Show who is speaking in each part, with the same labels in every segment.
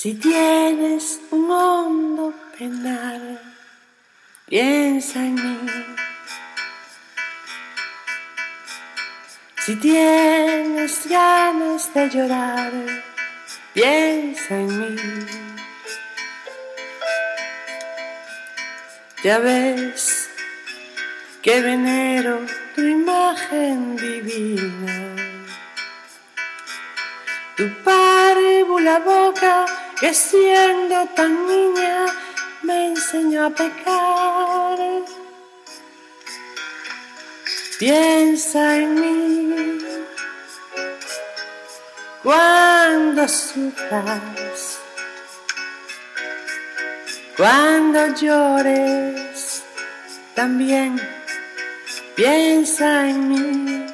Speaker 1: Si tienes un hondo penal, piensa en mí. Si tienes ganas de llorar, piensa en mí. Ya ves que venero tu imagen divina. Tu padre la boca que siendo tan niña me enseñó a pecar. Piensa en mí cuando sufras, cuando llores, también piensa en mí.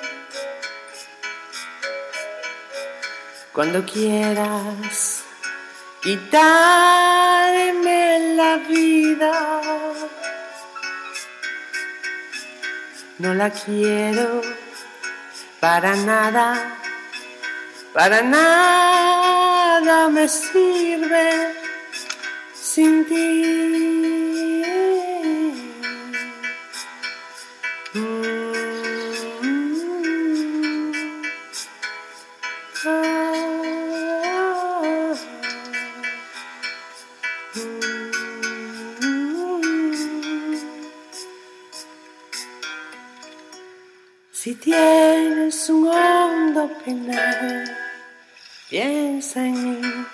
Speaker 1: Cuando quieras quitarme la vida. No la quiero para nada, para nada me sirve sin ti. Si tienes un hondo penal, piensa en mí.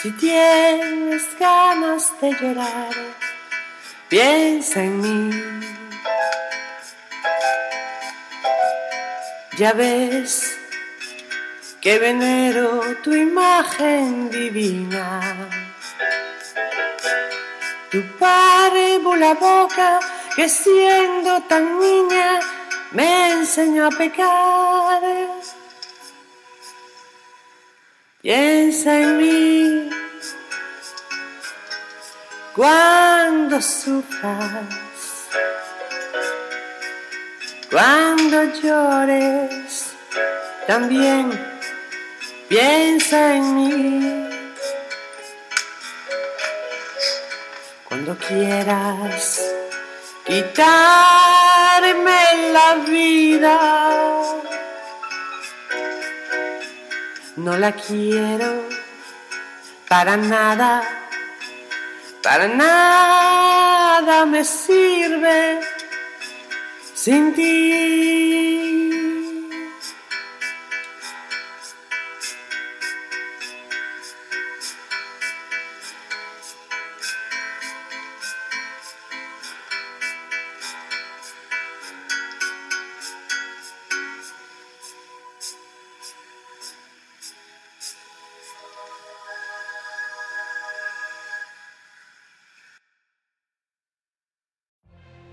Speaker 1: Si tienes ganas de llorar, piensa en mí. Ya ves que venero tu imagen divina. Tu la boca que siendo tan niña me enseñó a pecar. Piensa en mí cuando sufras, cuando llores, también piensa en mí. Cuando quieras quitarme la vida. No la quiero para nada, para nada me sirve sin ti.